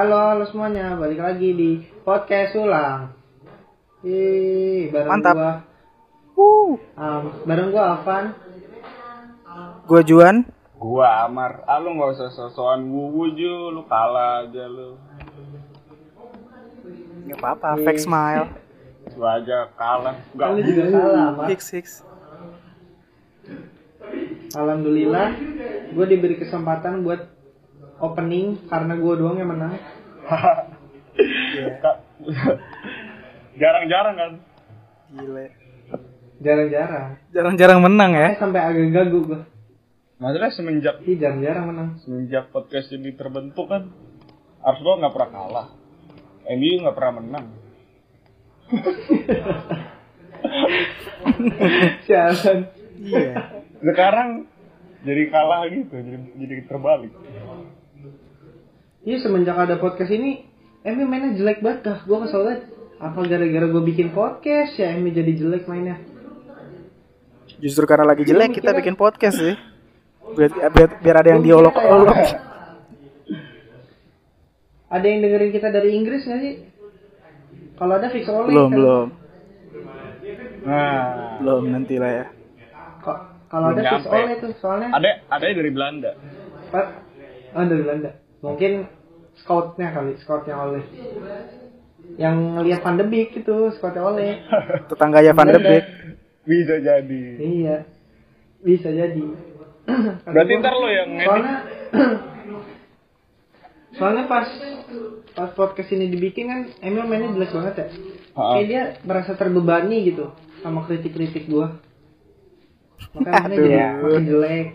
Halo, halo semuanya, balik lagi di podcast ulang. Ih, bareng Mantap. gua, Uh, um, bareng gua Avan. gua Juan. Gua Amar, ah lu gak usah sosokan wuwu ju, lu kalah aja lu. Gak apa-apa, fake smile. Gua aja kalah. Gak Lu juga salah, Mat. Fix fix. Alhamdulillah, gua diberi kesempatan buat opening karena gua doang yang menang. Jarang-jarang kan. Gile. Jarang-jarang. Jarang-jarang menang ya. Eh, sampai agak gagu gua. Masalah semenjak Ih, jarang-jarang menang. semenjak podcast ini terbentuk kan Arsenal nggak pernah kalah. MU nggak pernah menang. Sialan. Iya. Sekarang jadi kalah gitu, jadi jadi terbalik. Iya, semenjak ada podcast ini, MU mainnya jelek banget dah. Gua kesel banget. Apa gara-gara gua bikin podcast ya MU jadi jelek mainnya? Justru karena lagi jelek kita mikirnya- bikin podcast sih. Biar, biar, biar ada yang diolok-olok. Ada yang dengerin kita dari Inggris nggak sih? Kalau ada fix oleh. Belum, kan? belum. Nah, Belum nanti lah ya. Kalau ada fix nyampe. oleh tuh, soalnya ada ada dari Belanda. Pak, oh dari Belanda. Mungkin scoutnya kali, scoutnya oleh. Yang ngelihat Van de Beek itu, scoutnya oleh. Tetangganya Van de Beek. Bisa jadi. iya, bisa jadi. Berarti ntar lo yang ngedit. Soalnya, soalnya pas pas podcast ini dibikin kan, Emil mainnya jelek banget ya. Kayak dia merasa terbebani gitu sama kritik-kritik gua. Makanya jadi makin jelek.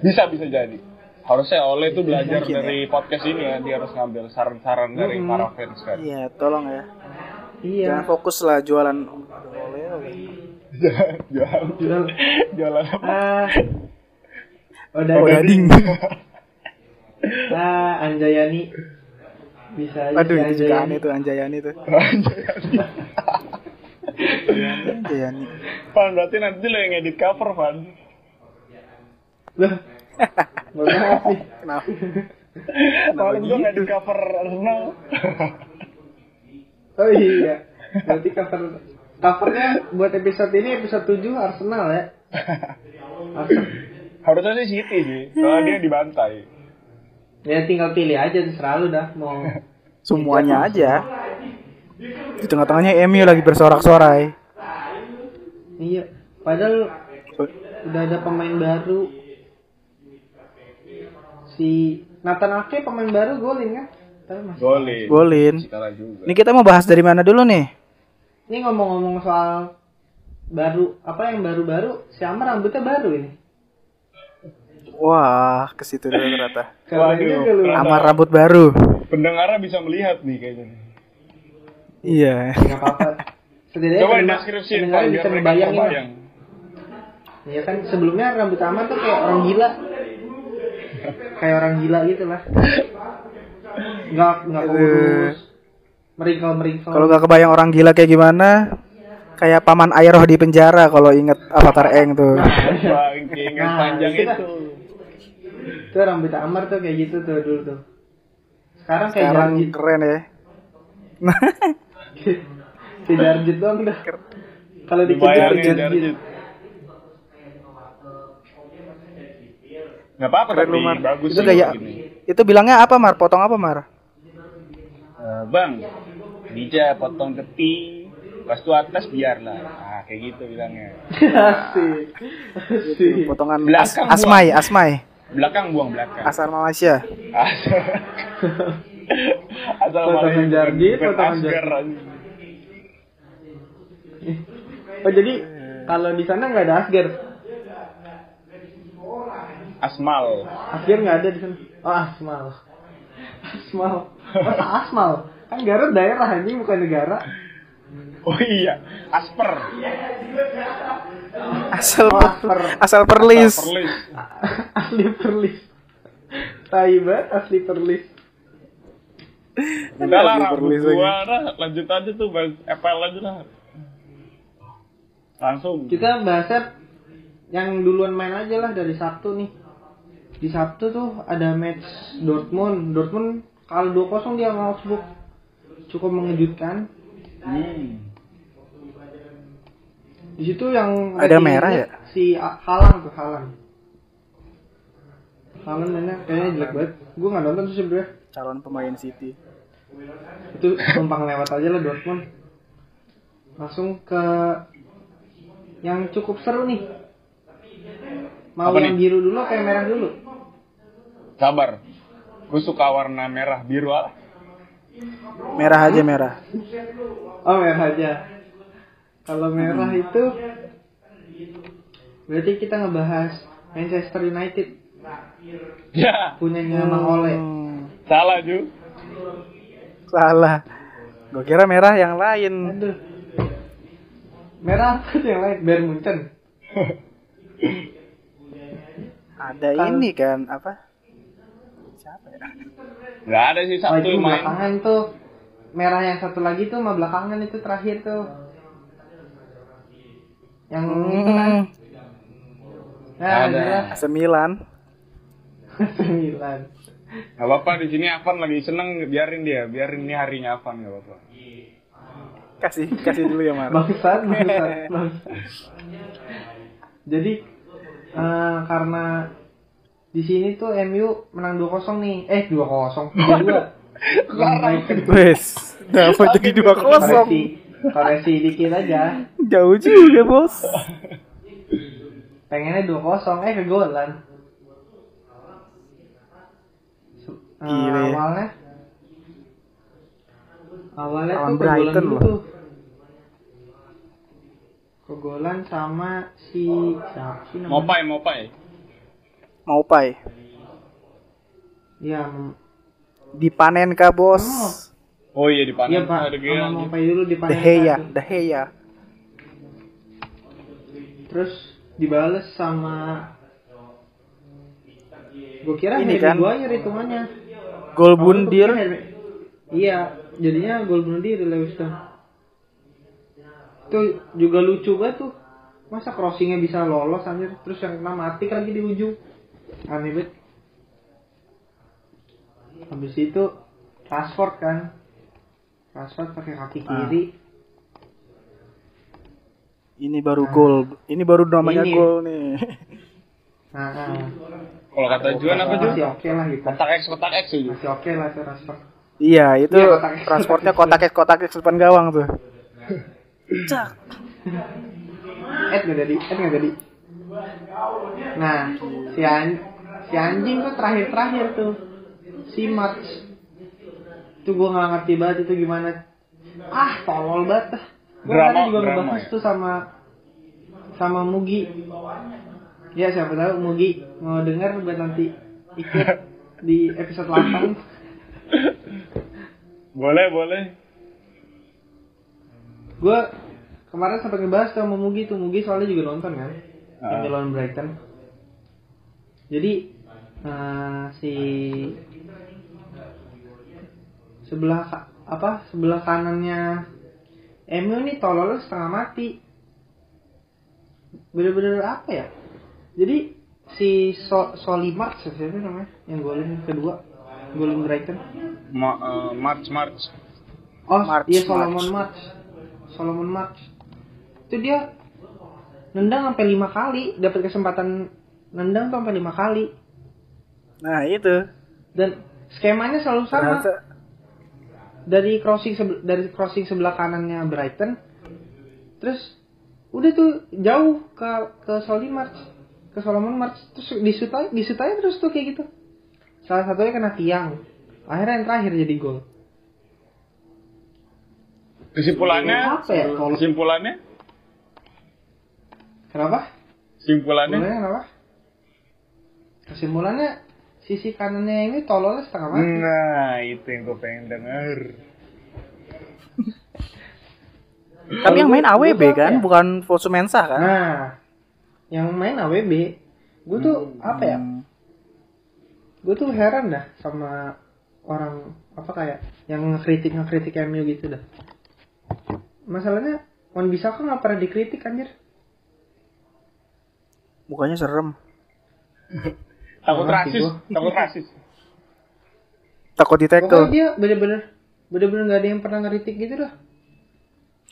Bisa bisa jadi. Harusnya Oleh tuh belajar Mungkin ya. dari podcast ini ya, dia harus ngambil saran-saran dari Mm-mm. para fans kan. Iya, tolong ya. Iya. Jangan fokus lah jualan. Oleh, oleh. jualan Jual. jualan apa? Ah. Udah, Oh, gading. Ah, Anjayani. Bisa aja Aduh, itu juga Anjayani. aneh tuh Anjayani tuh. Anjayani. Pan berarti nanti lo yang edit cover Pan. Loh. Mohon maaf nih. Kenapa? Kalau gue gitu? ngedit cover Arsenal. Oh iya. Berarti cover covernya buat episode ini episode 7 Arsenal ya. Arsenal. Harusnya sih City sih, soalnya dia dibantai. Ya tinggal pilih aja terserah lu dah mau Semuanya aja. Di tengah-tengahnya Emi lagi bersorak-sorai. Iya. Padahal udah ada pemain baru. Si Nathan Ake pemain baru golin kan? Tapi masih Golin. Golin. Ini kita mau bahas dari mana dulu nih? Ini ngomong-ngomong soal baru apa yang baru-baru si Amar rambutnya baru ini. Wah, ke situ dulu ternyata. Waduh. Amar rambut baru. Pendengarnya bisa melihat nih kayaknya. Iya. Gak apa-apa. Setidaknya Coba pendengar- deskripsiin pendengar Pan, bisa kebayang. Iya kan sebelumnya rambut Amar tuh kayak orang gila. Kayak orang gila gitu lah. Nggak nggak kurus. Meringkal meringkal. Kalau nggak kebayang orang gila kayak gimana? Kayak paman Airoh di penjara kalau inget Avatar Eng tuh. Wah, keinget Nah, panjang itu dah. itu. Tuh rambut Amar tuh kayak gitu tuh dulu tuh. Sekarang kayak Sekarang Jarjit. keren ya. si Jarjit doang dah. Kalau dikejar Jarjit. Jarjit. Gak apa-apa Keren tapi lu, Mar. bagus Itu sih kayak gini. itu bilangnya apa, Mar? Potong apa, Mar? Eh, bang, bija potong tepi, pas itu atas biarlah. Ah, kayak gitu bilangnya. Asik. Asik. Potongan as Belakang asmai, asmai. Belakang buang belakang. Asal Malaysia. Asal. Malah Jarjit, bukan potongan anjing. Oh jadi kalau di sana nggak ada Asgar. Asmal. Asgar nggak ada di sana. Oh Asmal. Asmal. Masa Asmal? Kan Garut daerah ini bukan negara. Oh iya, Asper. Asal Oh, Asper. asal perlis. Perlis. asli perlis. Tai banget asli perlis. Udah lah, perlis gua. Lanjut aja tuh, bahas FL aja lah. Langsung. Kita bahasnya yang duluan main aja lah dari Sabtu nih. Di Sabtu tuh ada match Dortmund. Dortmund Kalau 2-0 dia sama Augsburg cukup mengejutkan. Hmm. Di situ yang Ada merah ya? Si Haaland tuh Haaland. Haaland mainnya kayaknya jelek banget. Gue nggak nonton sih sebenernya. Calon pemain City. Itu numpang lewat aja lah Dortmund. Langsung ke yang cukup seru nih. Mau Apa yang nih? biru dulu kayak merah dulu? Sabar. Gue suka warna merah biru ah. Merah aja merah. Oh merah aja. Kalau merah itu berarti kita ngebahas Manchester United Ya, punyanya Mang Ole. Hmm, salah Ju. salah. Gue kira merah yang lain. Aduh. Merah apa yang lain? Bayern Munchen. Ada Kan- ini kan apa? Siapa ya? Gak ada sih satu itu yang main. belakangan tuh. Merah yang satu lagi tuh mah belakangan itu terakhir tuh. Yang itu kan. Hmm, Nah, Ada. sembilan. Sembilan. Gak apa-apa di sini Avan lagi seneng biarin dia, biarin ini harinya Avan gak apa-apa. Kasih kasih dulu ya Mar. Bangsat, bangsat, bangsat. Jadi eh, karena di sini tuh MU menang 2-0 nih. Eh 2-0. 3-2. Lawan Brighton. Wes, dapat jadi dua kosong. Koreksi, koreksi dikit aja. Jauh juga bos. Pengennya 2-0 eh kegolan. Eh, Gile. awalnya awalnya Lawan tuh kegolan Brighton dulu loh. tuh. Kegolan sama si siapa sih namanya? Mopai, Mopai. Mau pai. Iya, Dipanen kah bos? Oh iya di panen. iya Pak. Ada. Mopai dulu di The panen Heya, satu. The Heya. Terus dibales sama Gue kira Ini kan. Maguire hitungannya. Gol Harry- Iya, jadinya gol bunuh diri Lewiston. Itu juga lucu banget tuh. Masa crossingnya bisa lolos anjir, terus yang kena mati lagi di ujung. Banget. Habis itu Rashford kan. Rashford pakai kaki Ah. kiri. Ini baru gol. Ini baru namanya Ini. gol nih. Nah, nah. Kalau kata Juan apa Ju? masih oke lah gitu. Kotak X, kotak X ya Ju. Masih oke lah tuh Rashford. Iya, itu Iya, kotak- transportnya kotak X kotak X depan gawang tuh. Cak. Ed nggak jadi, Ed nggak jadi. Nah, si, an si anjing tuh terakhir-terakhir tuh. Si March. Tuh gue nggak ngerti banget itu gimana. Ah, tolol banget. Gue tadi juga ngebahas ya? tuh sama sama Mugi. Ya siapa tahu Mugi mau denger buat nanti ikut di episode 8. Boleh, boleh. Gue kemarin sempat ngebahas sama Mugi tuh Mugi soalnya juga nonton kan Ah. yang lawan Brighton jadi eh, si sebelah apa sebelah kanannya MU nih tolol setengah mati bener-bener apa ya jadi si so Solimar siapa namanya yang golin kedua golin Brighton Ma eh, March, March. Oh, March, iya Solomon March. March. Solomon March. Itu dia nendang sampai lima kali, dapat kesempatan nendang tuh sampai lima kali. Nah, itu. Dan skemanya selalu sama. Dari crossing dari crossing sebelah kanannya Brighton. Terus udah tuh jauh ke ke Solly March, ke Solomon March. Terus disut aja, disut aja terus tuh kayak gitu. Salah satunya kena tiang. Akhirnya yang terakhir jadi gol. Kesimpulannya, Apa ya? Kalau- kesimpulannya, Kenapa? kesimpulannya. Kesimpulannya kenapa? Kesimpulannya sisi kanannya ini tololnya setengah mati. Nah, itu yang gue pengen denger. tapi yang main AWB gua kan, ya? bukan Fosumensa kan? Nah, yang main AWB, gue tuh apa ya? Hmm. Gue tuh heran dah sama orang apa kayak yang ngekritik ngekritik MU gitu dah. Masalahnya Wan bisa kan nggak pernah dikritik anjir. Mukanya serem. Takut rasis, takut rasis. takut di Pokoknya tackle. dia bener-bener bener-bener nggak ada yang pernah ngeritik gitu dah.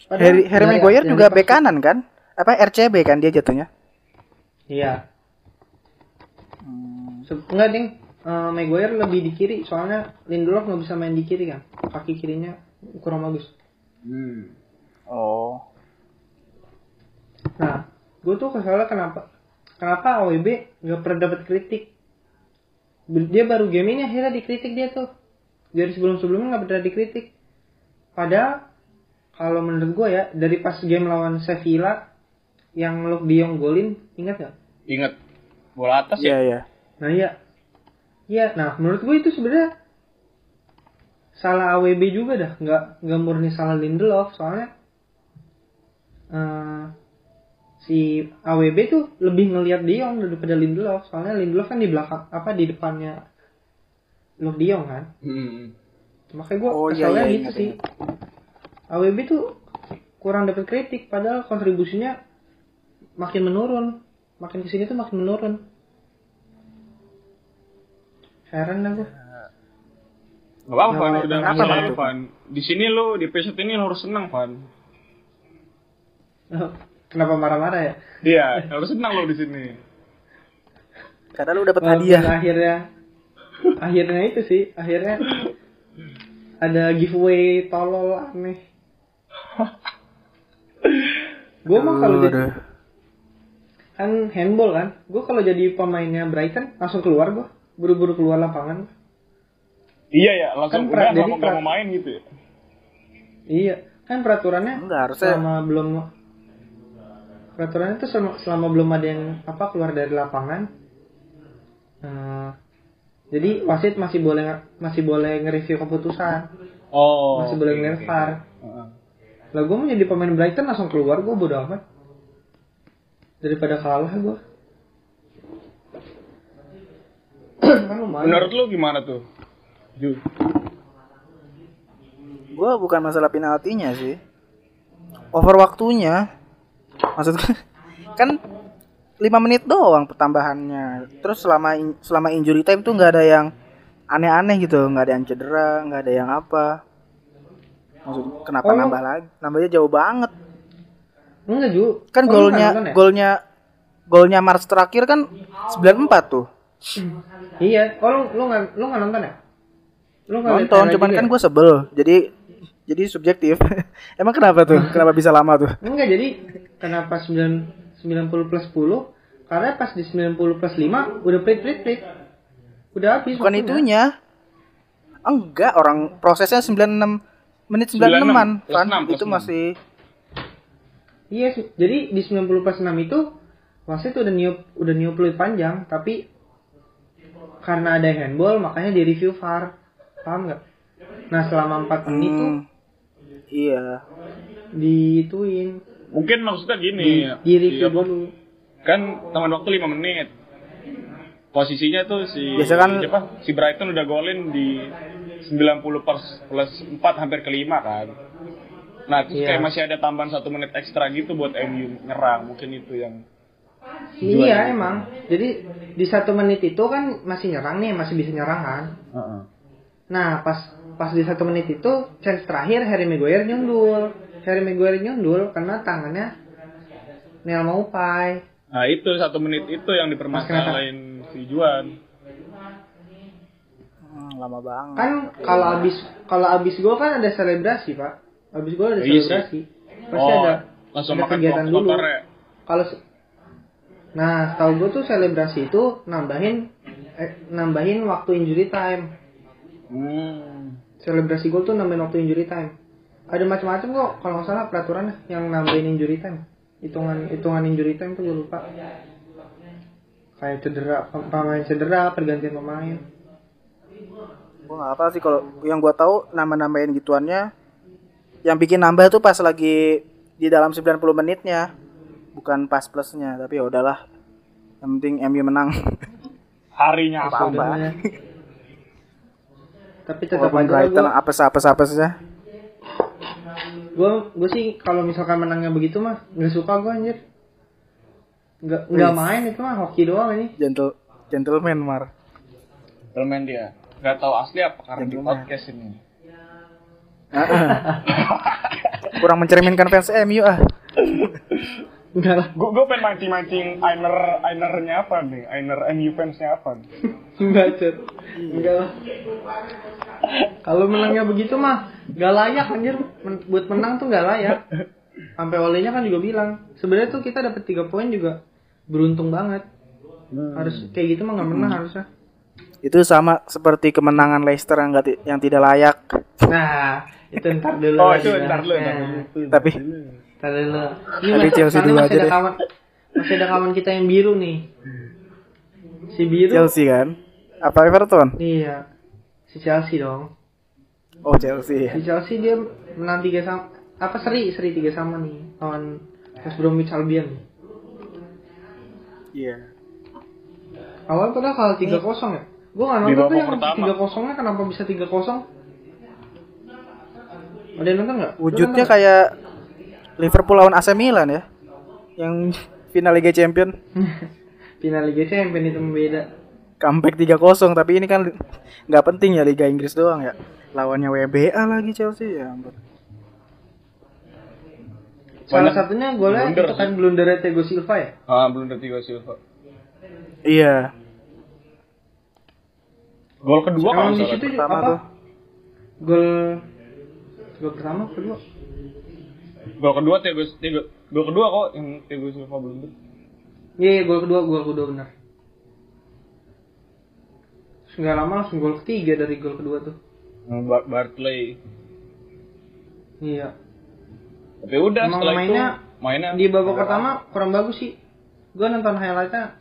Padahal Harry, Harry gaya Maguire yang juga bek kanan kan? Apa RCB kan dia jatuhnya? Iya. Se- Enggak ding, Eh, Maguire lebih di kiri soalnya Lindelof nggak bisa main di kiri kan, kaki kirinya kurang bagus. Hmm. Oh. Nah, gue tuh kesalnya kenapa? Kenapa AWB nggak pernah dapat kritik? Dia baru game ini akhirnya dikritik dia tuh. Dari sebelum-sebelumnya nggak pernah dikritik. Padahal kalau menurut gue ya dari pas game lawan Sevilla yang Luke De Jong golin, ingat gak? Ingat bola atas Iya ya? iya. Nah iya, iya. Nah menurut gue itu sebenarnya salah AWB juga dah, nggak nggak murni salah Lindelof soalnya eh, si AWB tuh lebih ngelihat De Jong daripada Lindelof soalnya Lindelof kan di belakang apa di depannya Luke De Jong kan, Hmm. makanya gue Oh, iya, kesalnya iya, gitu ingat, sih. AWB tuh kurang dapat kritik padahal kontribusinya makin menurun, makin ke sini tuh makin menurun. Heran dah gue. Gak apa-apa, Van. Udah? Van? Di sini lo di episode ini lo harus senang, Van. Kenapa marah-marah ya? Iya, harus senang lo di sini. Karena lu dapat Walaupun hadiah. akhirnya akhirnya itu sih akhirnya ada giveaway tolol aneh gue mah kalau jadi kan handball kan gue kalau jadi pemainnya Brighton langsung keluar gue buru-buru keluar lapangan Iya ya, langsung Kan udah jadi mau main gitu ya. iya kan peraturannya Enggak, harusnya- selama belum peraturannya tuh selama, selama belum ada yang apa keluar dari lapangan eh, jadi wasit masih boleh masih boleh nge-review keputusan Oh. masih boleh oke, ngeliat. VAR Heeh. lah gue mau jadi pemain Brighton langsung keluar gue bodo amat daripada kalah gue kan lumayan Menurut lu gimana tuh? Ju. Gua bukan masalah penaltinya sih. Over waktunya. Maksud gua, kan 5 menit doang pertambahannya. Terus selama in- selama injury time tuh nggak ada yang aneh-aneh gitu, nggak ada yang cedera, nggak ada yang apa. Maksud kenapa Oh. nambah lagi? Nambahnya jauh banget. enggak Ju Kan Oh, golnya ya? golnya golnya Mars terakhir kan 94 tuh. iya oh lu lu nggak lu nggak nonton ya lu liat Nonton, cuman kan ya? gue sebel. Jadi jadi subjektif. Emang kenapa tuh? Kenapa bisa lama tuh? enggak jadi kenapa 9 90 plus 10 karena pas di 90 plus 5 udah plit plit plit udah habis Bukan waktunya. itunya. Enggak, orang prosesnya 96 menit 96-an, 96, plus kan? 6, plus Itu 6. masih Iya, su- jadi di 90 plus 6 itu wasit udah niup udah niup peluit panjang, tapi karena ada handball makanya di review VAR. Paham nggak? Nah, selama 4 menit tuh Hmm, iya. dituin, Mungkin maksudnya gini. di review apa, dulu. Kan taman waktu 5 menit. Posisinya tuh si Biasa kan- siapa? Si Brighton udah golin di 90 plus, plus 4 hampir ke 5 kan. Nah, terus Iya. kayak masih ada tambahan satu menit ekstra gitu buat MU nyerang. Mungkin itu yang Iya emang. Jadi di satu menit itu kan masih nyerang nih, masih bisa nyerang kan. Nah, pas pas di satu menit itu chance terakhir Harry Maguire nyundul. Harry Maguire nyundul karena tangannya Neil Maupai. Nah, itu satu menit itu yang dipermasalahin si Juan. Hmm, lama banget. kan kalau abis kalau abis gol kan ada selebrasi pak abis gol ada sih. selebrasi pasti oh, ada langsung ada makan kegiatan dulu kalau nah tahu gue tuh selebrasi itu nambahin eh, nambahin waktu injury time Hmm. selebrasi gol tuh nambahin waktu injury time ada macam-macam kok kalau nggak salah peraturannya yang nambahin injury time hitungan hitungan injury time tuh gue lupa kayak cedera pem- pemain cedera pergantian pemain Gua nggak apa sih kalau yang gua tahu nama-namain gituannya yang bikin nambah tuh pas lagi di dalam 90 menitnya. Bukan pas plusnya, tapi ya udahlah. Yang penting MU menang. Harinya Apa? apa? Tapi tetap Walaupun aja Brighton gue apes-apes-apesnya. Gue gue sih kalau misalkan menangnya begitu mah nggak suka gue anjir nggak nggak main itu mah hoki doang ini Gentle gentleman Mar. Gentleman dia. nggak tahu asli apa karena di podcast ini. Kurang mencerminkan fans MU ah. Enggak lah. Gue gue pengen mancing-mancing Ainer Ainernya apa nih? Ainer MU fansnya apa? nih? Enggak, Cet. Enggak lah. Kalau menangnya begitu mah gak layak anjir. Men- buat menang tuh gak layak. Sampai olehnya kan juga bilang, sebenarnya tuh kita dapat 3 poin juga beruntung banget. Harus kayak gitu mah gak menang harusnya. Itu sama seperti kemenangan Leicester yang, ti- yang tidak layak. Nah, itu ntar dulu. Oh itu lah. ntar lu, ntar Nah, dulu. Tapi Ntar dulu. Ini Tapi masih, Chelsea dulu masih aja ada deh. kawan masih ada kawan kita yang biru nih. Si biru. Chelsea kan? Apa Everton? Iya. Si Chelsea dong. Oh Chelsea. Di Chelsea dia menang tiga sama apa seri seri tiga sama nih lawan West Bromwich Albion. Iya. Awal padahal kalau tiga kosong ya. Gue nggak nonton tuh yang tiga kosongnya kenapa bisa tiga kosong? Ada yang nonton nggak? Wujudnya nonton kayak Liverpool lawan AC Milan ya. Yang final Liga Champion? Final Liga Champions itu beda. Comeback 3-0 tapi ini kan nggak penting ya Liga Inggris doang ya. Lawannya WBA lagi Chelsea ya. ampun. Salah Banyak satunya golnya blunder itu kan blunder Tego Silva ya. Ah belum ada tiga Silva. Iya. Gol kedua Emang di situ pertama apa? tuh. Gol gol pertama kedua. Gol kedua Tiago Tiago gol kedua kok yang Tiago Silva belum. Iya, iya, gol kedua, gol kedua benar. Nggak lama langsung gol ketiga dari gol kedua tuh. Bar- Bartley. Iya. Tapi udah Emang setelah mainnya itu mainnya Di babak pertama kurang bagus sih. Gue nonton highlightnya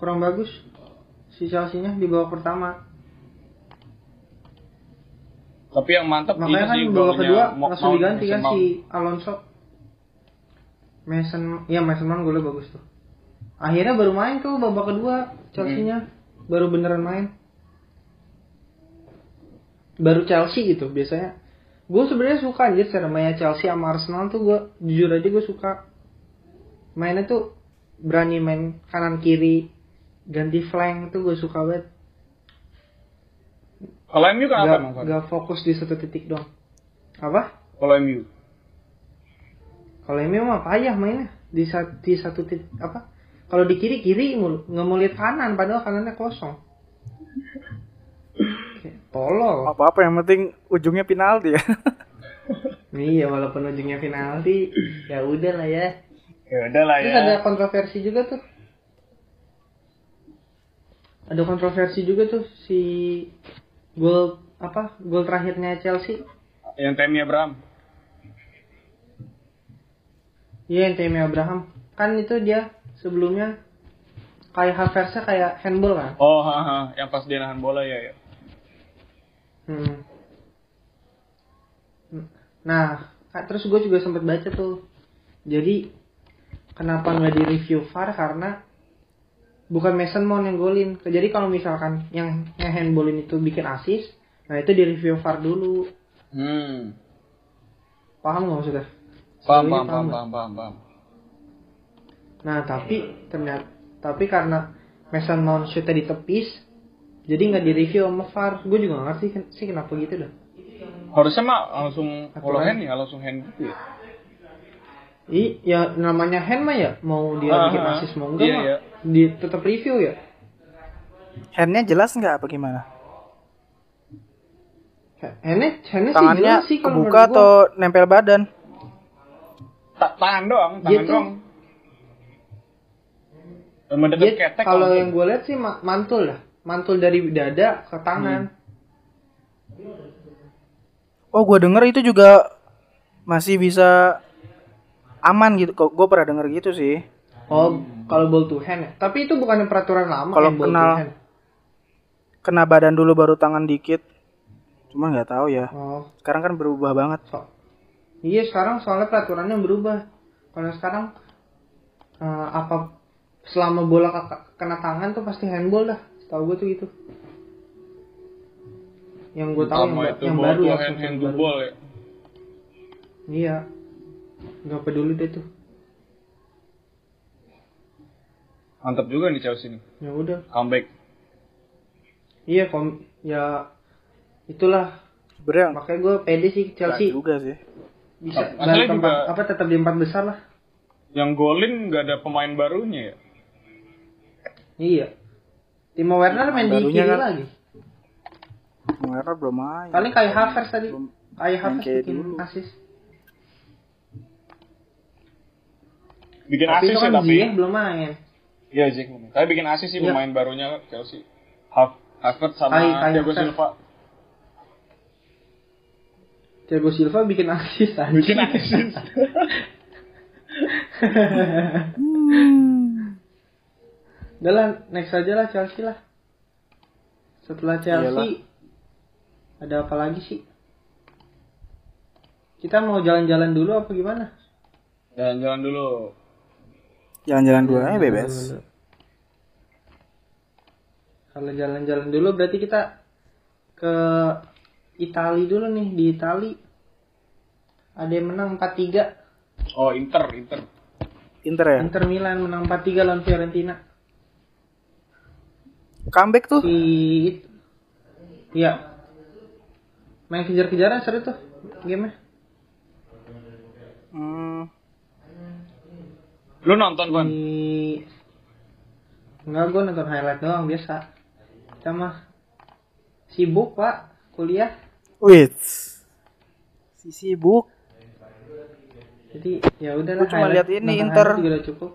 kurang bagus si Chelsea-nya di babak pertama. Tapi yang mantap Makanya kan sih babak kedua langsung diganti kan si Alonso. Mason, ya Mason Mount golnya bagus tuh. Akhirnya baru main tuh babak kedua Chelsea-nya baru beneran main. Baru Chelsea gitu biasanya. Gue sebenarnya suka anjir cara mainnya Chelsea sama Arsenal tuh gue jujur aja gue suka. Mainnya tuh berani main kanan kiri ganti flank tuh gue suka banget. Kalau MU kenapa Gak, emang? Fan? gak fokus di satu titik doang. Apa? Kalau MU Kalau MU mah payah mainnya di satu, di satu titik apa? Kalau di kiri kiri mulu, nggak mau lihat kanan padahal kanannya kosong. Tolol. Apa-apa yang penting ujungnya penalti ya. Iya walaupun ujungnya penalti, ya udah lah ya. ya udah lah Terus ya. ada kontroversi juga tuh. Ada kontroversi juga tuh si gol apa? Gol terakhirnya Chelsea. Yang Tammy Abraham. Iya yang Tammy Abraham. Kan itu dia sebelumnya kayak Havertznya kayak handball kan. Oh, haha, yang pas dia nahan bola ya. ya. Hmm. Nah, terus gue juga sempat baca tuh. Jadi kenapa nggak di review VAR karena bukan Mason Mount yang golin. Jadi kalau misalkan yang handballin itu bikin assist, nah itu di review VAR dulu. Hmm. Paham nggak maksudnya? Paham, paham, paham, paham, paham, paham. Nah tapi ternyata tapi karena Mason Mount shootnya ditepis, jadi nggak di review sama VAR. Gue juga nggak ngerti sih kenapa gitu dah. Harusnya mah langsung kalau hand ya langsung hand gitu ya. Ih, ya namanya hand mah ya mau dia Ah, bikin ah, assist mau enggak iya, mah iya. di tetap review ya. Handnya jelas nggak apa gimana? Handnya, handnya sih Tangannya jelas sih kalau kebuka atau nempel badan? Ta- tangan doang, Dia tangan tuh- Dia, ketek kalau yang gue lihat sih ma- mantul lah, mantul dari dada ke tangan. Oh, gue denger itu juga masih bisa aman gitu. Kok gue pernah denger gitu sih. Oh, kalau ball to hand ya. Tapi itu bukan peraturan lama Kalau yang ball to kenal-. Kena badan dulu baru tangan dikit. Cuma nggak tahu ya. Oh, Sekarang kan berubah banget. so. Iya sekarang soalnya peraturannya berubah. Kalau sekarang eh, apa selama bola ke- kena tangan tuh pasti handball dah. Tahu gue tuh gitu. Yang gue tahu yang, itu yang baru tuh ya. hand yang hand baru. ball ya. Iya. Gak peduli deh tuh. Mantap juga nih Chelsea nih. Ya udah. Comeback. Iya kom ya itulah Sebenarnya makanya gue pede sih Chelsea juga sih. bisa Masalahnya balik ke empat, juga- apa tetap di empat besar lah. Yang golin nggak ada pemain barunya ya. Iya. Timo Werner main di kiri kan- lagi. Werner belum main. Paling kayak Havertz tadi. Kayak Havertz kayak bikin dulu. assist. Bikin Tapi asis kan tapi. Ziyech belum main. Iya Ziyech belum. Tapi bikin asis sih Iya. pemain barunya Chelsea. Hav- Havertz sama Kai- Kai Thiago. Silva. Thiago Silva bikin assist aja. Bikin asis. Udah lah, next aja lah Chelsea lah. Setelah Chelsea, ada apa lagi sih? Kita mau jalan-jalan dulu apa gimana? Jalan-jalan dulu. Jalan-jalan dulu aja bebas. Kalau jalan-jalan dulu berarti kita ke Itali dulu nih di Itali. Ada yang menang 4-3. Oh Inter, Inter. Inter ya. Inter Milan menang 4-3 lawan Fiorentina. Comeback tuh. Si Iya. Main kejar-kejaran seru tuh game Hmm, Lu nonton kan? Di Enggak, gue nonton highlight doang biasa. Kita mah sibuk pak kuliah. wait. Si sibuk. Jadi ya udahlah. Gua cuma lihat ini, Inter. juga udah cukup.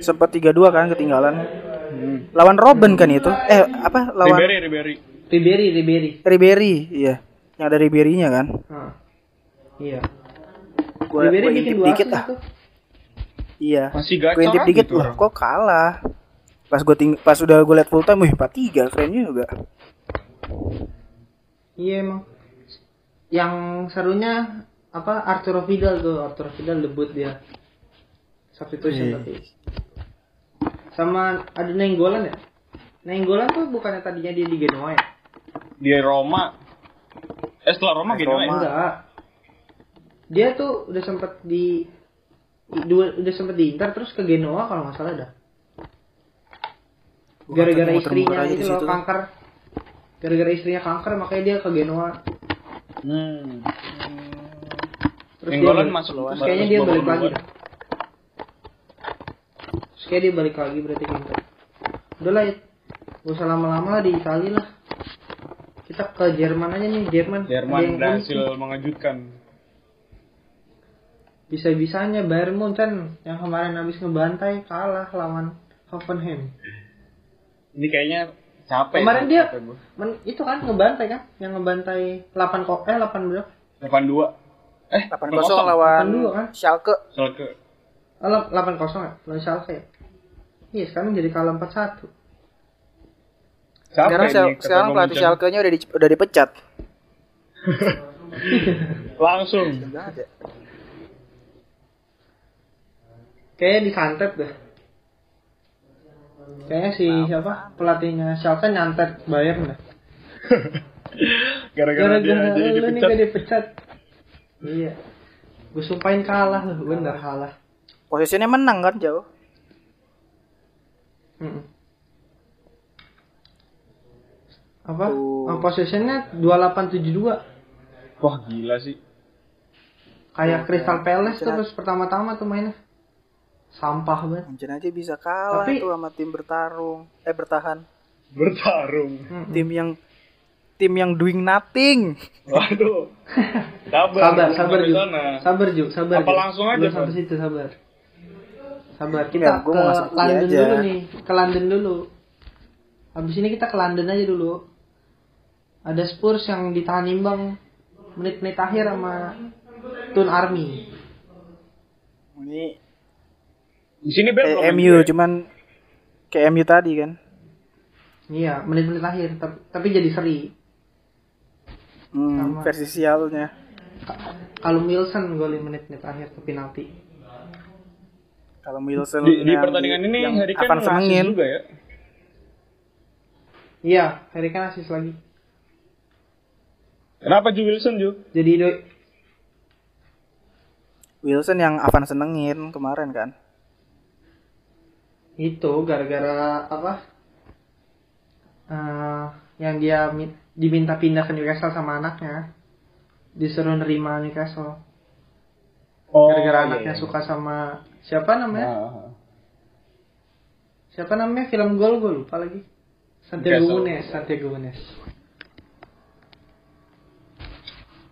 Sempat 3-2 kan ketinggalan. Hmm. Lawan Robben kan itu? Eh, apa? Lawan Ribery, Ribery. Ribery, Ribery. Ribery, iya. Yang ada Ribery-nya kan. Nah, iya. Gua, Ribery gua bikin intip dua dikit ah. tuh. Iya. Masih gacor intip aja dikit loh, orang. kok kalah. Pas gue ting pas udah gue liat full time, wih 4-3, keren juga. Iya emang. Yang serunya apa Arturo Vidal tuh Arturo Vidal debut dia substitution Iya. tapi sama ada Nenggolan ya Nenggolan tuh bukannya tadinya dia di Genoa ya Di Roma. Eh setelah Roma Roma. ya? enggak dia tuh udah sempet di dua udah sempet di Inter terus ke Genoa kalau nggak salah dah gara-gara istrinya itu di loh situ. kanker gara-gara istrinya kanker makanya dia ke Genoa Hmm. terus Nenggolan dia, masuk terus kayaknya dia balik lagi dah kayak dia balik lagi berarti ke Inter udah lah ya gak usah lama-lama lah di Italia lah kita ke Jerman aja nih Jerman Jerman berhasil nih. mengejutkan. bisa-bisanya Bayern Munchen yang kemarin habis ngebantai kalah lawan Hoffenheim Ini kayaknya capek. kemarin sih, dia men- itu kan ngebantai kan yang ngebantai 8 kok eh 8 berapa 82. Eh, 8-0 lawan 8-2 kan? Schalke. Schalke. oh, 8 kosong ya lawan Schalke ya iya sekarang jadi kalah 4 1 Capek Sekarang, nih, sekarang pelatih. Schalke-nya udah, di- udah dipecat. Langsung. Kayaknya disantet deh kayaknya si siapa pelatihnya Schalke nyantet Bayern deh Gara-gara dia gara-gara jadi lu nih dipecat. gak dipecat iya gue sumpahin kalah lu bener kalah Posisinya menang kan jauh. Mm-mm. apa oh, possessionnya 2872 Wah, gila sih. kayak Crystal Palace tuh terus pertama-tama tuh mainnya sampah banget Mungkin aja bisa kalah Tapi- tuh sama tim bertarung. Eh bertahan. Bertarung. Mm-mm. Tim yang tim yang doing nothing. Waduh. Sabar, sabar sabar sabar Ju sabar Apa Ju. langsung aja, sampai situ sabar sabar kita Ya, gua ke mau London aja. dulu nih ke London dulu habis ini kita ke London aja dulu ada Spurs yang ditahan imbang menit-menit akhir sama Tun Army Ini Di sini Bel belum MU ya? cuman kayak MU tadi kan. iya menit-menit akhir tapi, tapi jadi seri Hmm, Sama. versi sialnya. kalau Wilson golin menit-menit akhir ke penalti Kalau Wilson di, di yang pertandingan ini yang Harry Kane senengin. juga ya. iya Harry Kane asis lagi Kenapa Ju Wilson Ju? jadi do Wilson yang Avan senengin kemarin kan. itu gara-gara apa eh, yang dia mi- diminta pindah ke Newcastle sama anaknya disuruh nerima Newcastle Oh, gara-gara iya, anaknya iya. suka sama siapa namanya Ah, siapa namanya film gol gue lupa lagi Santiago. Nunes Santiago Nunes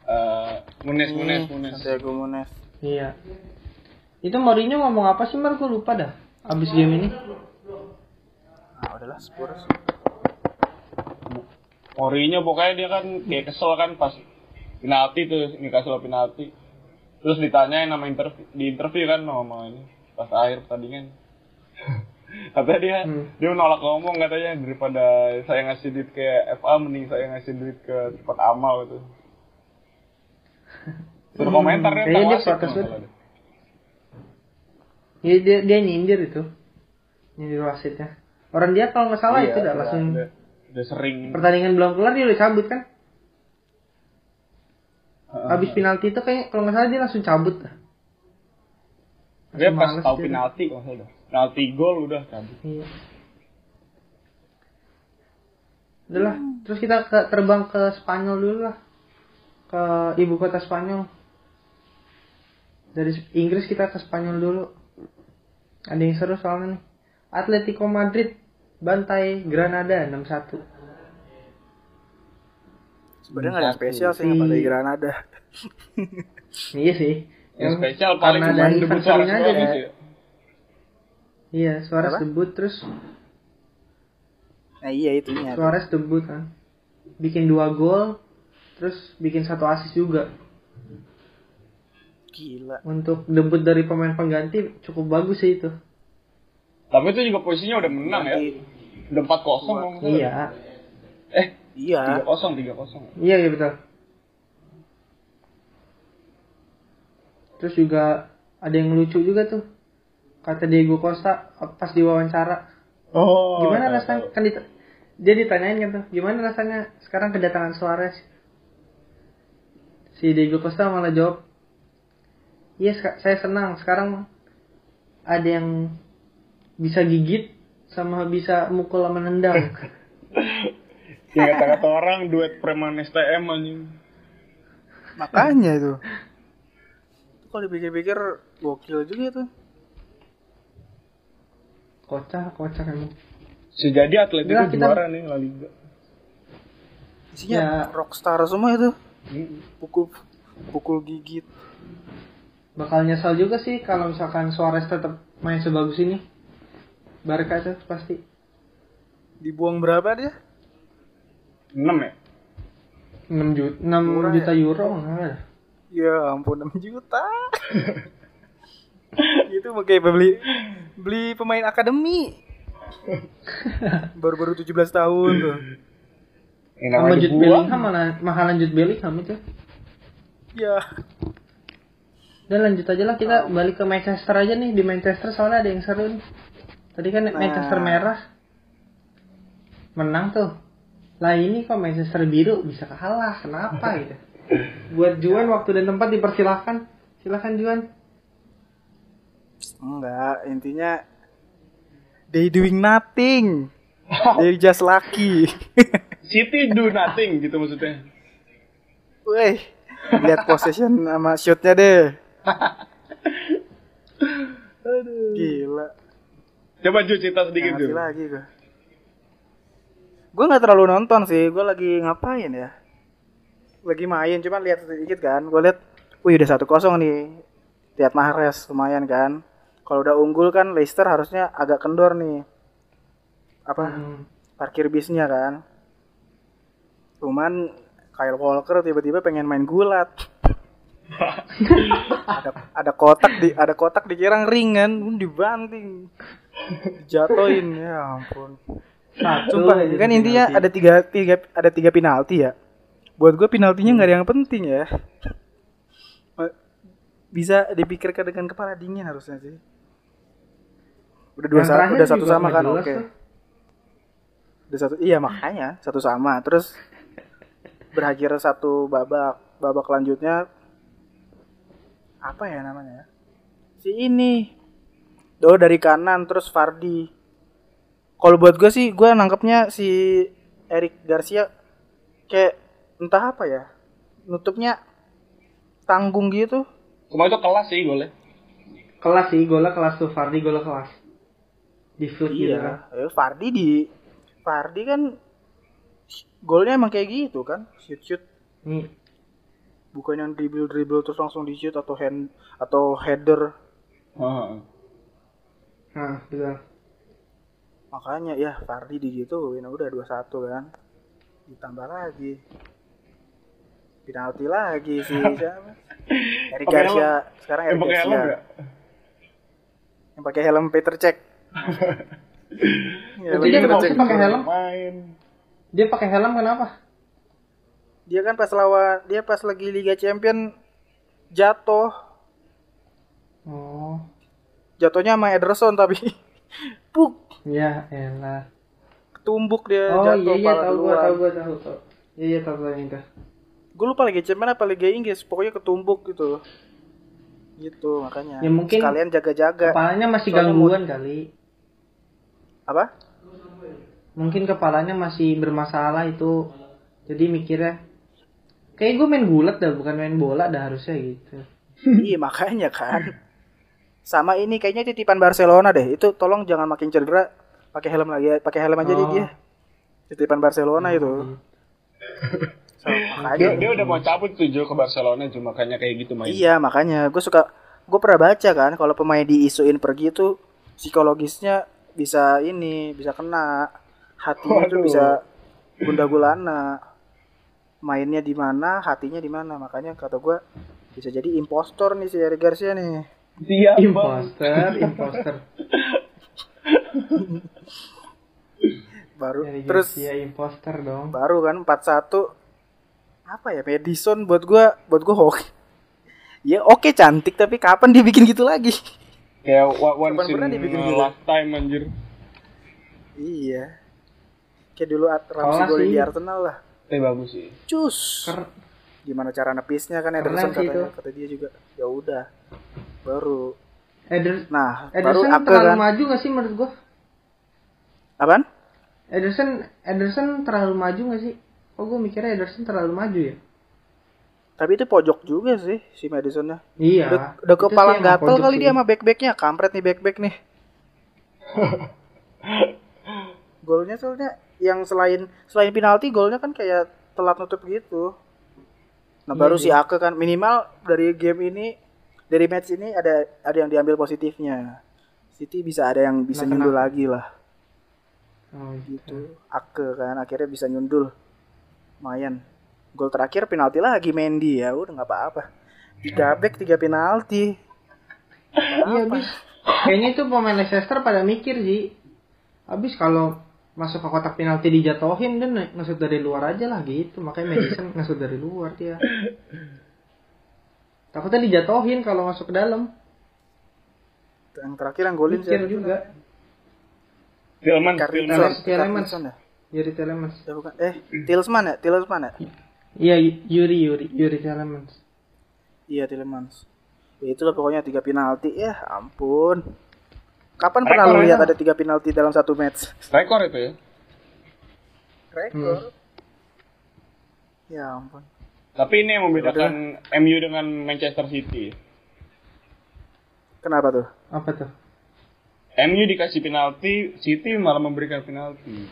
eh, Munes, Munes, Hmm, Munes. Santiago Munes. iya itu Mourinho ngomong apa sih Mar gue lupa dah abis game ini Nah, udahlah Spurs. Mourinho pokoknya dia kan kayak kesel kan pas penalti tuh Newcastle penalti. Terus ditanyain nama interview di interview kan sama ini pas akhir pertandingan. katanya dia Hmm. dia menolak ngomong katanya daripada saya ngasih duit ke FA mending saya ngasih duit ke tempat amal gitu. Suruh komentar kan Kayaknya dia protes. Iya dia dia nyindir itu nyindir wasitnya orang dia kalau nggak salah Iya, itu udah udah- langsung udah, udah sering pertandingan belum kelar dia udah cabut kan. Habis penalti itu kayak kalau nggak salah dia langsung cabut dia pas tahu penalti kalau salah. penalti gol udah cabut Iya. Udahlah, terus kita ke, terbang ke Spanyol dulu lah. Ke ibu kota Spanyol. Dari Inggris kita ke Spanyol dulu. Ada yang seru soalnya nih. Atletico Madrid bantai Granada 6-1. Sebenarnya nggak ada spesial sih yang pada Granada. Iya sih. yang spesial paling karena cuma dari debut anniversary-nya Suarez aja sih. Iya, Suarez Apa? debut terus Nah iya itunya. Suarez debut kan. Bikin dua gol, terus bikin satu assist juga. Gila. Untuk debut dari pemain pengganti cukup bagus sih itu. Tapi itu juga posisinya udah menang ya. Udah 4-0 kalau nggak salah. Iya, Eh, Iya. 3-0, 3-0. iya iya betul. Terus juga ada yang lucu juga tuh. Kata Diego Costa pas diwawancara, Oh. gimana tahu, rasanya? tahu. Kan dit- dia ditanyain kan tuh, gimana rasanya sekarang kedatangan Suarez? Si Diego Costa malah jawab, iya seka- saya senang sekarang ada yang bisa gigit sama bisa mukul sama nendang. Ya kata-kata orang duet preman STM anjing. Makanya itu. Kalau dipikir-pikir gokil juga tuh. kocak, kocak emang. Sejadi Atletico Udah, kita- juara nih La Liga. Isinya Ya. rockstar semua itu. Hmm. Pukul pukul gigit. Bakal nyesal juga sih kalau misalkan Suarez tetap main sebagus ini. Barca tuh pasti. Dibuang berapa dia? 6 ya? 6 juta, 6 Murah juta euro enggak. Ya ampun 6 juta. itu mau kayak beli beli pemain akademi. Baru-baru 17 tahun tuh. Yang Sama Jude. Bellingham mana mahalan Jude Bellingham itu. Ya. Dan lanjut aja lah kita balik ke Manchester aja nih di Manchester soalnya ada yang seru nih. Tadi kan Nah. Manchester merah menang tuh. Lah ini kok Manchester biru bisa kalah, kenapa gitu? Buat Juan waktu dan tempat dipersilahkan. Silahkan Juan. Enggak, intinya they doing nothing. They just lucky. City do nothing gitu maksudnya. Wih, lihat possession sama shootnya deh. Gila. Coba Ju cerita sedikit Ju. lagi gue. Gue nggak terlalu nonton sih. Gue lagi ngapain ya? Lagi main, cuma lihat sedikit kan. Gue lihat, wih udah satu kosong nih. Lihat Mahrez lumayan kan. Kalau udah unggul kan Leicester harusnya agak kendor nih. Apa? Hmm. Parkir bisnya kan. Cuman Kyle Walker tiba-tiba pengen main gulat. ada ada kotak di ada kotak dikira ring Hmm, dibanting. Jatoin ya ampun. Satu Sumpah, aja kan intinya penalti. ada tiga, tiga ada tiga penalti ya. Buat gue penaltinya nggak ada yang penting ya. Bisa dipikirkan dengan kepala dingin harusnya sih. Udah dua terakhir udah satu sama kan, oke. tuh. Udah satu, iya makanya satu sama. Terus berakhir satu babak, babak lanjutnya apa ya namanya? Si ini, do dari kanan terus Fardi. Kalau buat gue sih, gue nangkepnya si Eric Garcia kayak entah apa ya nutupnya tanggung gitu Cuma itu kelas sih golnya. Kelas sih, golnya kelas tuh. Fardi golnya kelas. Di shoot gitu kan. iya eh, Fardi di Fardi kan golnya emang kayak gitu kan shoot shoot Nih, bukan yang dribble dribble terus langsung di shoot atau hand atau header Heeh. nah, betul. Makanya ya Fardi digituin. Udah 2-1 kan. Ditambah lagi. Penalti lagi sih siapa? Eric Garcia. sekarang Yang Eric pakai helm Garcia. nggak? yang pakai helm Peter Cech. Ya, dia pakai helm? Main. Dia pakai helm kenapa? dia kan pas lawan dia pas lagi Liga Champion jatuh. Oh, jatuhnya sama Ederson tapi puk ya elah. ketumbuk dia Oh jatuh iya iya pala tahu gua tahu gua tahu tahu. Iya iya tahu yang itu. gue lupa Liga Champion apa Liga Inggris pokoknya ketumbuk gitu gitu makanya Ya, mungkin sekalian jaga-jaga Kepalanya masih Soalnya gangguan kali. apa Mungkin kepalanya masih bermasalah itu. Jadi mikirnya kayak gue main gulat dah bukan main bola dah harusnya gitu. iya makanya kan sama ini kayaknya titipan Barcelona deh. Itu tolong jangan makin cedera pakai helm lagi pakai helm aja deh Oh. dia. Titipan Barcelona itu. So, Dia, makanya dia udah mau cabut tuh Jo ke Barcelona cuma makanya kayak gitu main. iya makanya. Gue suka gue pernah baca kan kalau pemain diisuin pergi tuh psikologisnya bisa ini bisa kena. Hatinya tuh Waduh. bisa gunda gulana. Mainnya di mana hatinya di mana. Makanya kata gue bisa jadi impostor nih si Eric Garcia nih Bang. Imposter, imposter. baru Dari terus Garcia imposter dong. baru kan 4-1 apa ya Madison buat gua buat gua hoki ya oke cantik tapi kapan dia bikin gitu lagi Kayak once Kapan pernah in dibikin a gitu? lifetime anjir. iya kayak dulu at- Ramsey golin di. Arsenal lah Tapi bagus sih. cus Ker- gimana cara nepisnya kan Ederson katanya itu. kata dia juga ya udah baru Eder nah baru Ederson Ake terlalu kan maju gak sih menurut gua? apaan Ederson Ederson terlalu maju gak sih? Oh gue mikirnya Ederson terlalu maju ya? tapi itu pojok juga sih si Madisonnya Iya. udah, udah kepala gatel kali dia sama back-backnya kampret nih back-back nih golnya soalnya yang selain selain penalti golnya kan kayak telat nutup gitu nah Iya, baru si iya. Ake kan minimal dari game ini dari match ini ada ada yang diambil positifnya. City bisa ada yang bisa Nah, nyundul lagi lah. Oh, gitu. Ake kan akhirnya bisa nyundul. Lumayan. Gol terakhir penalti lagi Mendy ya. Udah nggak apa-apa. Tiga back tiga penalti. Iya abis. Kayaknya itu pemain Leicester pada mikir sih. Abis kalau masuk ke kotak penalti dijatuhin dan ngesut dari luar aja lah gitu. Makanya Madison ngesut dari luar dia. Takutnya dijatuhin kalau masuk ke dalam. yang terakhir yang golin siapa? juga. Tielemans. Carlson ya? Yuri Telemans. Ya bukan. Eh, Tillsman ya? Tillsman ya? Iya Yuri Yuri Yuri Telemans. Iya, Tillmans. Ya itulah pokoknya tiga penalti. Ya ampun. Kapan Rekor pernah lu ya. lihat ada tiga penalti dalam satu match? Rekor itu ya. Rekor. Ya ampun. Tapi ini yang membedakan MU dengan Manchester City. Kenapa tuh? Apa tuh? MU dikasih penalti, City malah memberikan penalti.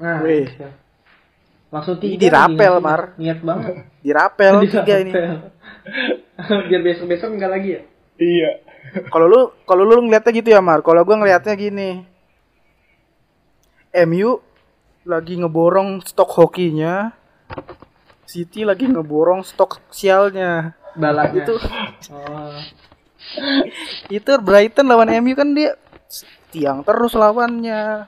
Nah, Wih. langsung Ini tiga. dirapel, Mar. Niat banget. Dirapel tiga ini. Dirapel. Biar besok besok enggak lagi ya. Iya. Kalau lu kalau lu ngeliatnya gitu ya, Mar. Kalau gua ngeliatnya gini. MU lagi ngeborong stok hokinya. City lagi ngeborong stok sialnya. Balaknya. Itu Oh. itu Brighton lawan MU kan dia tiang terus lawannya.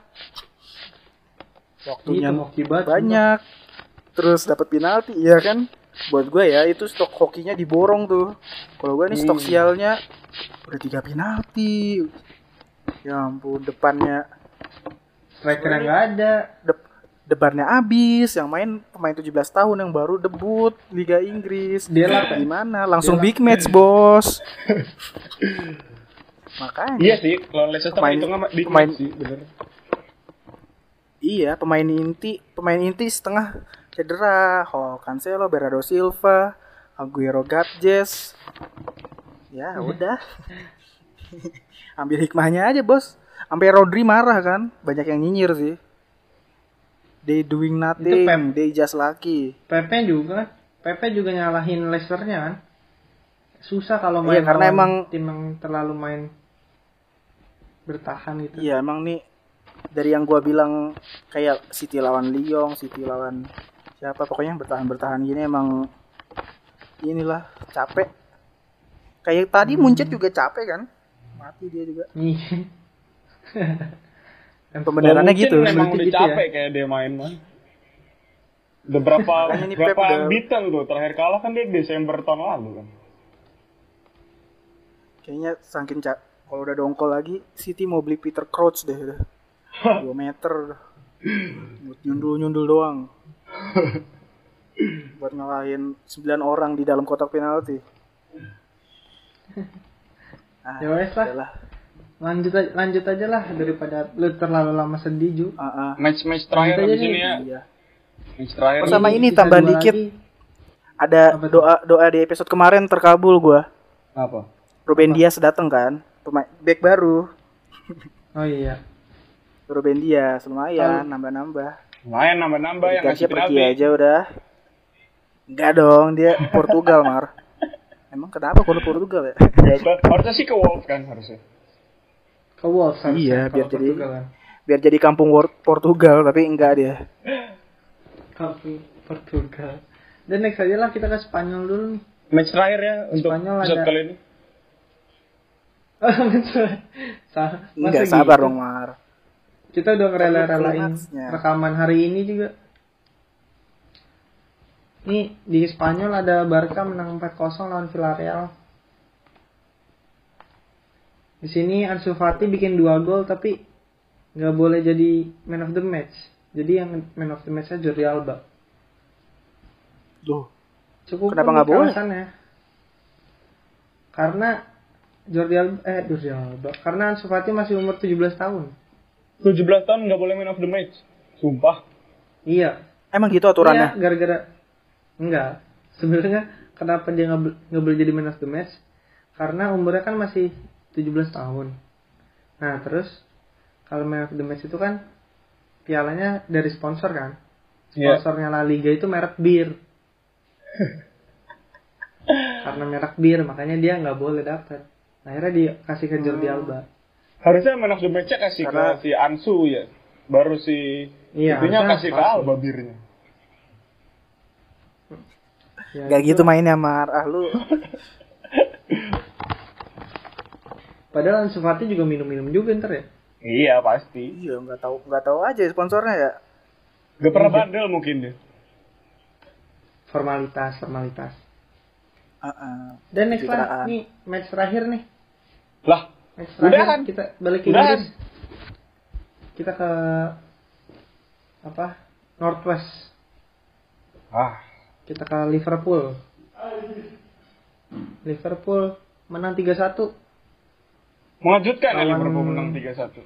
Waktunya Itu hoki banget. banyak. Terus dapat penalti, iya kan? Buat gue ya itu stok hokinya diborong tuh. Kalau gue nih stok Hmm. sialnya udah tiga penalti. Ya ampun depannya Striker nggak ada. dep- depannya abis yang main pemain 17 tahun yang baru debut Liga Inggris. Dia lah. Gimana? Langsung big match, Bos. Makanya Iya sih, kalau Leicester Pemain- itu nggak big pemain- match sih, bener. Iya, pemain inti, pemain inti setengah cedera. Oh, Cancelo, Bernardo Silva, Aguero Gatjes. Ya, udah. Ambil hikmahnya aja, Bos. Sampai Rodri marah kan? Banyak yang nyinyir sih. They doing nothing, Pep. they just lucky. Pepe juga Pepe juga nyalahin Leicesternya kan susah kalau Iya, main karena lawan emang- tim yang terlalu main bertahan gitu Iya, emang nih dari yang gua bilang kayak City lawan Lyon, City lawan siapa pokoknya bertahan-bertahan gini emang inilah capek. Kayak tadi Muncet juga capek kan? Mati dia juga. Iya. Pembenarannya Mungkin gitu. Memang udah gitu ya. capek kayak dia main mah. Udah berapa berapa udah- beaten tuh terakhir kalah kan dia Desember tahun lalu kan. Kayaknya saking cak kalau udah dongkol lagi City mau beli Peter Crouch deh udah. 2 meter nyundul-nyundul doang. Buat ngalahin 9 orang di dalam kotak penalti. Ah, Ya wes lah. Lanjut aja, lanjut aja lah daripada lu terlalu lama sedih ju Ah, ah. Match-match terakhir Lanjut aja di sini ya. Iya. Match terakhir. Oh, sama ini dua dikit. lagi. Ada Apa doa doa di episode kemarin terkabul gua. Apa? Ruben Dias datang kan, pemain back baru. oh iya Ruben Dias lumayan nambah-nambah. Lumayan nambah-nambah yang ngasih pergi aja udah. Enggak dong, dia Portugal, Mar. Emang kenapa kalau Portugal ya? Gak tau. Harusnya sih ke Wolves kan harusnya. Ke Wolves Iya, biar jadi- Portugal kan. Biar jadi kampung Wor- Portugal, tapi enggak dia. Kampung Portugal dan next aja lah kita ke Spanyol dulu nih Match terakhir ya untuk Spanyol episode ada- kali ini. Sa- Enggak masa sabar gitu? dong, Mar. Kita udah ngerela-relain rekaman hari ini juga. Nih di Spanyol ada Barca menang 4-0 lawan Villarreal. Di sini Ansu Fati bikin dua gol tapi nggak boleh jadi man of the match. Jadi yang man of the match-nya Jordi Alba. Duh, Cukup Kenapa nggak boleh? alasannya. Karena Jordi Alba eh Jordi Alba karena Ansu Fati masih umur 17 tahun. 17 tahun nggak boleh man of the match. Sumpah. Iya, emang gitu aturannya? Iya, gara-gara enggak. Sebenarnya kenapa dia nggak boleh jadi man of the match? Karena umurnya kan masih 17 tahun. Nah, terus kalau man of the match itu kan pialanya dari sponsor kan? Iya. Sponsornya La Liga itu merek bir. Karena merek bir, makanya dia nggak boleh dapat. Akhirnya dikasih ke Jordi Alba. Harusnya man of the match-nya kasih Karena- ke si Ansu ya. Baru si Iya, itunya kasih ke. Alba birnya. Ya, Gak itu- gitu mainnya, Mar. Ah, lu Padahal Ansu Fati juga minum-minum juga ntar ya. Iya pasti. iya nggak tahu nggak tahu aja sponsornya ya. Gak pernah bandel mungkin dia. Formalitas, formalitas. Ah, ah. Dan next lah, nih match terakhir nih. Lah, Match Udahan. terakhir kita balik ke Udahan. Inggris. Kita ke apa? Northwest. ah, Kita ke Liverpool. Liverpool menang 3-1. Mengejutkan ya Liverpool menang 3-1.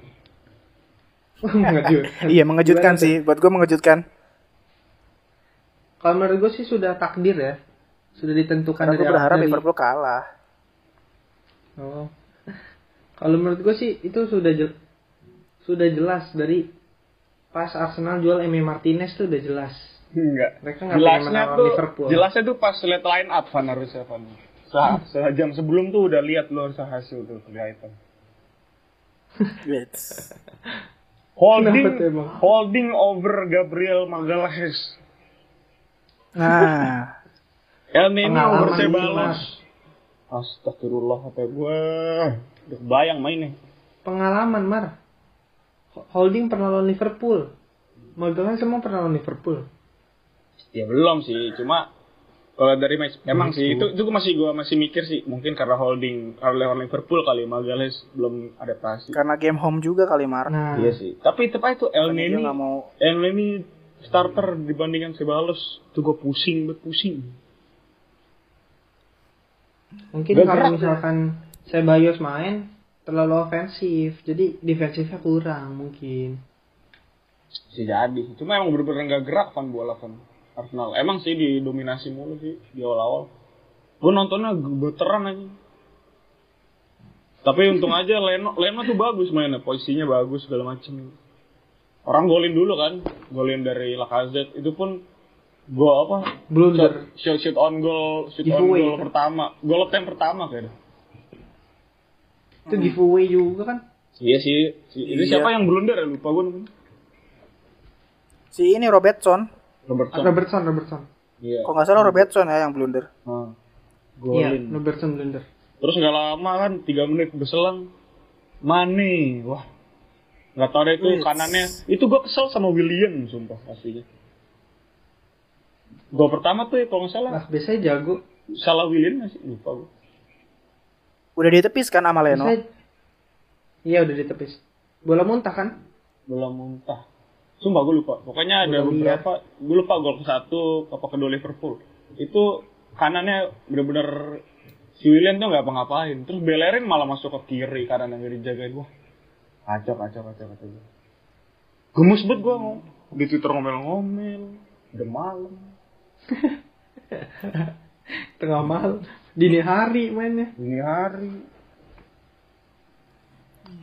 Mengejutkan. Iya mengejutkan Gimana sih. Buat gue mengejutkan. Kalau menurut gue sih sudah takdir ya. Sudah ditentukan Karena dari gue berharap dari- Liverpool kalah. Oh. Kalau menurut gue sih itu sudah jel- sudah jelas dari pas Arsenal jual Emi Martinez tuh udah jelas. Enggak. Mereka nggak Jelasnya menang tuh, Liverpool. jelasnya tuh pas lihat line up Van harusnya Van. Se- sejam sebelum tuh udah lihat harusnya hasil tuh kelihatan. Holding, holding over Gabriel Magalhaes. Nah, El Nino over. Astagfirullah apa gua. Udah bayang mainnya. Pengalaman Mar. Holding pernah lawan Liverpool. Magelang semua pernah lawan Liverpool. Ya belum sih, cuma kalau dari match emang sih itu itu masih gua masih mikir sih mungkin karena holding kalau lawan Liverpool kali Magalhaes belum adaptasi. karena game home juga kali Mar. Nah, Iya sih. Tapi tetap tuh El Neni, mau El Neni starter dibandingkan Ceballos tuh gua pusing, bet pusing. mungkin Gak kalau misalkan Ceballos main terlalu ofensif, jadi defensifnya kurang mungkin. Bisa jadi. Cuma emang bener-bener nggak gerak kan bola kan. Arsenal. Emang sih didominasi mulu sih di awal-awal. Gue nontonnya gemeteran aja. Tapi untung aja Leno Leno tuh bagus mainnya, posisinya bagus segala macem. Orang golin dulu kan, golin dari Lacazette itu pun gol apa? Blunder. Shoot, shoot on goal, shoot on Giveaway, goal kan? pertama, gol attempt pertama kayaknya. Itu giveaway juga kan. Iya sih, si, Iya. siapa yang blunder ya lupa gue. Si ini Robertson. Robertson. Robertson, Robertson. Iya. Kok nggak salah Robertson ya yang blunder. Ah. Iya, Golin. Robertson blunder. Terus nggak lama kan, tiga menit berselang, Mane, wah, nggak tahu deh itu kanannya. Itu gue kesel sama William, sumpah pastinya. Gol pertama tuh ya, kalau nggak salah, Nah, biasanya jago. salah William nggak sih? Lupa gue. Udah ditepis kan sama Leno. Biasanya- Iya udah ditepis. Bola muntah kan? Bola muntah. Sumpah gue lupa. Pokoknya ada beberapa, gue lupa gol ke satu apa kedua Liverpool. Itu kanannya bener-bener si William tuh nggak apa-ngapain. Terus Bellerin malah masuk ke kiri kanan yang gak dijagain. Wah, kacau, kacau, kacau, kacau. Gemes banget gue ngomong. Di Twitter ngomel-ngomel. Udah malam. Tengah malam. Dini hari mainnya. Ini hari.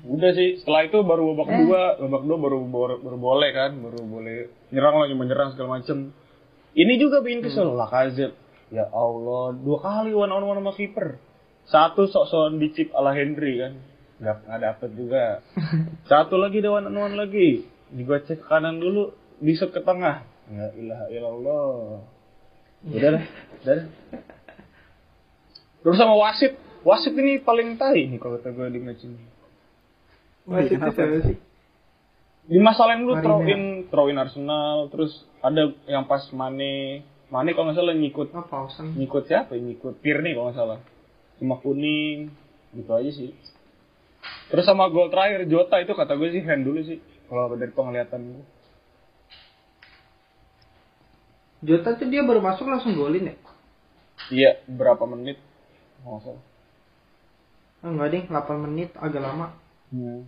Udah sih, setelah itu baru babak Eh. dua, babak dua baru, baru baru boleh kan, baru boleh nyerang lagi menyerang segala macem. Ini juga bikin kesel lah Lacazette. Ya Allah, dua kali one on one sama kiper. Satu sok-sokan dicip ala Henry kan, nggak nggak dapet juga. Satu lagi ada one on one lagi, juga cek ke kanan dulu, disut ke tengah. Ya ilah illallah. Udah dah, udah dah. Terus sama wasit, wasit ini paling tai nih kalau kata gue di match ini. Kenapa? sih? Di masalah dulu Marina. throw in, throw in Arsenal, terus ada yang pas Mane, Mane kalau nggak salah ngikut, Oh, ngikut siapa? ya? Ngikut Tierney kalau nggak salah. Cuma kuning, gitu aja sih. Terus sama gol terakhir Jota itu kata gue sih hand dulu sih, kalau dari penglihatan gue. Jota tuh dia baru masuk langsung golin ya? Iya, berapa menit? Nggak salah. Oh, enggak ding, 8 menit agak lama. Hmm.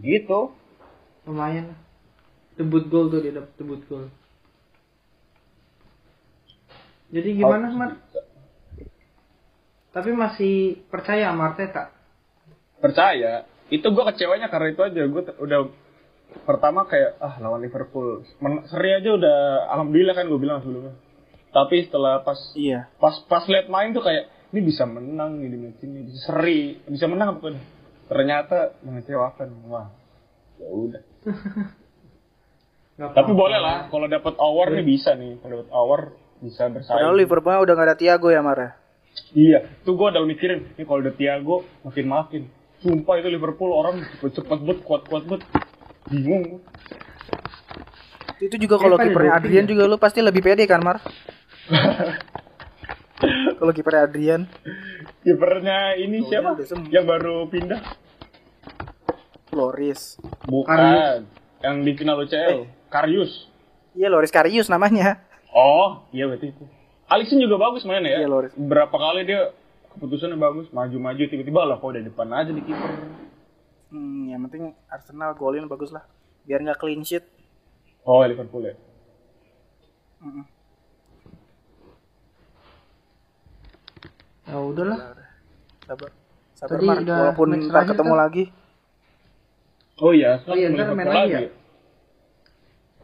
Gitu. Lumayan. Debut gol tuh dia dapet debut gol. Jadi gimana, Oh. Mar? Tapi masih percaya sama Arteta? percaya itu gue kecewanya karena itu aja gue udah pertama kayak ah lawan Liverpool Men- seri aja udah alhamdulillah kan gue bilang sebelumnya tapi setelah pas Iya. pas pas lihat main tuh kayak ini bisa menang nih di match ini bisa seri. Bisa menang apa pokoknya ternyata mengecewakan. Wah ya udah. Tapi boleh lah kalau dapat award nih bisa nih. Kalau dapat award bisa bersaing. Padahal Liverpool udah gak ada Thiago ya Mara. iya tuh gue udah mikirin. Ini kalau udah Thiago makin makin sumpah itu Liverpool orang cepet-cepet bet kuat-kuat bet. Bingung. Itu juga kalau nih, kipernya Adrian ya? juga lu pasti lebih pede kan Mar? kalau kipernya Adrian Kipernya ini Oh, siapa? Yang baru pindah? Loris. Bukan. Karius. Yang di final UCL. Karius. Iya Loris Karius namanya. Oh, iya berarti itu. Alisson juga bagus mainnya ya. Iya, Loris. Berapa kali dia keputusannya bagus, maju-maju tiba-tiba lah kok udah depan aja di kiper. Hmm, yang penting Arsenal golin bagus lah. Biar nggak clean sheet. Oh, Liverpool ya. Mm-mm. Ya udahlah. Sabar. Sabar Tadi Mar, udah walaupun terakhir ketemu kan? lagi. Oh iya, Oh iya, ntar main lagi ya?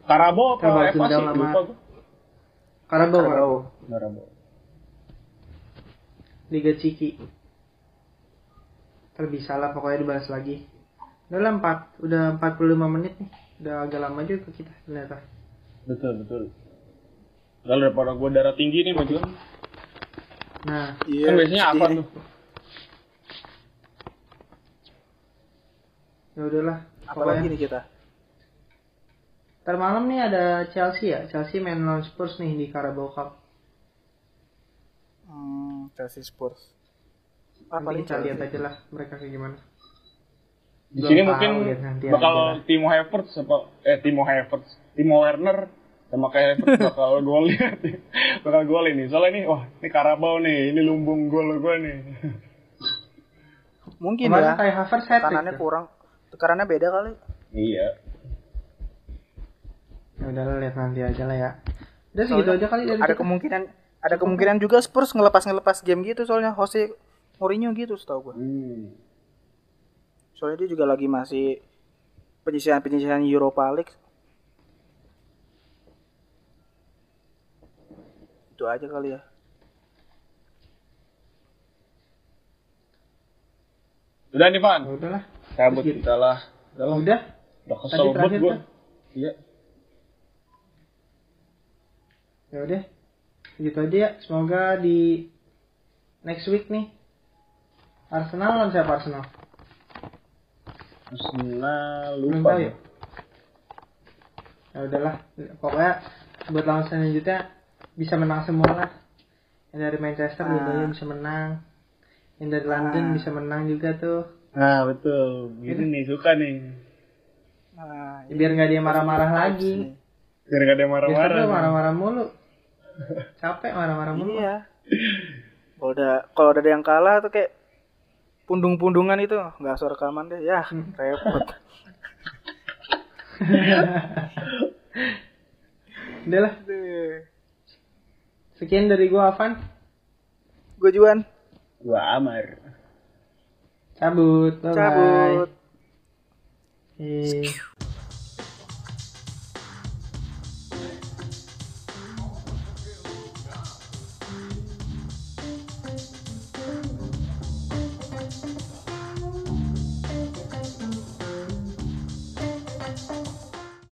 Karabo apa Karabo Eva sih? Sama- Lupa gue. Karabau. Karabau. Karabo. Liga Ciki. Terbisa lah pokoknya dibahas lagi. Udah lah 4, udah 45 menit nih. Udah agak lama juga kita ternyata. Betul, betul. Lalu daripada gue darah tinggi nih maju. Nah, Iya. kan biasanya apa tuh? ya udahlah. Apa lagi nih kita? Ntar malam nih ada Chelsea ya. Chelsea main lawan Spurs nih di Carabao Cup. Hmm, Chelsea Spurs. Apa nih kita lihat aja lah mereka kayak gimana. Di Belum sini mungkin lihat bakal. Timo Havertz apa eh Timo Havertz, Timo Werner sama kayak Havertz bakal gol bakal gol ini. Soalnya ini wah, ini Karabau nih, ini lumbung gol gue nih. Mungkin Kemarin ya. kayak Havertz hat Kanannya kurang. Tekarannya beda kali. Iya. Ya udah lah, lihat nanti aja lah ya. Udah segitu aja kali dari Ada kita. kemungkinan ada kemungkinan juga Spurs ngelepas-ngelepas game gitu soalnya Jose Mourinho gitu setahu gua. Hmm. Soalnya dia juga lagi masih penyisihan-penyisihan Europa League. Aja kali ya. Udah nih, Van. Ya udah lah. Cabut kita lah. Udah lah. Udah. Udah kesel Tadi banget terakhir gua. kan? Iya. Ya udah. Gitu aja ya. Semoga di next week nih Arsenal lawan siapa Arsenal? Arsenal lupa ya. ya. Ya udahlah. Pokoknya buat lawan selanjutnya bisa menang semua lah. Yang dari Manchester Ah. dua bisa menang. Yang dari London Ah. bisa menang juga tuh. Nah, betul. Gini nih, suka nih. Nah, Ya, biar nggak dia marah-marah lagi. Biar gak ada yang Biasanya marah-marah. marah-marah mulu. Capek marah-marah mulu. Iya. Kalau udah kalau udah ada yang kalah tuh kayak pundung-pundungan itu nggak usah rekaman deh ya repot. Udah lah. Sekian dari gua Avan. Gue Juan Gua Amar. Cabut. Bye-bye. cabut. Eh.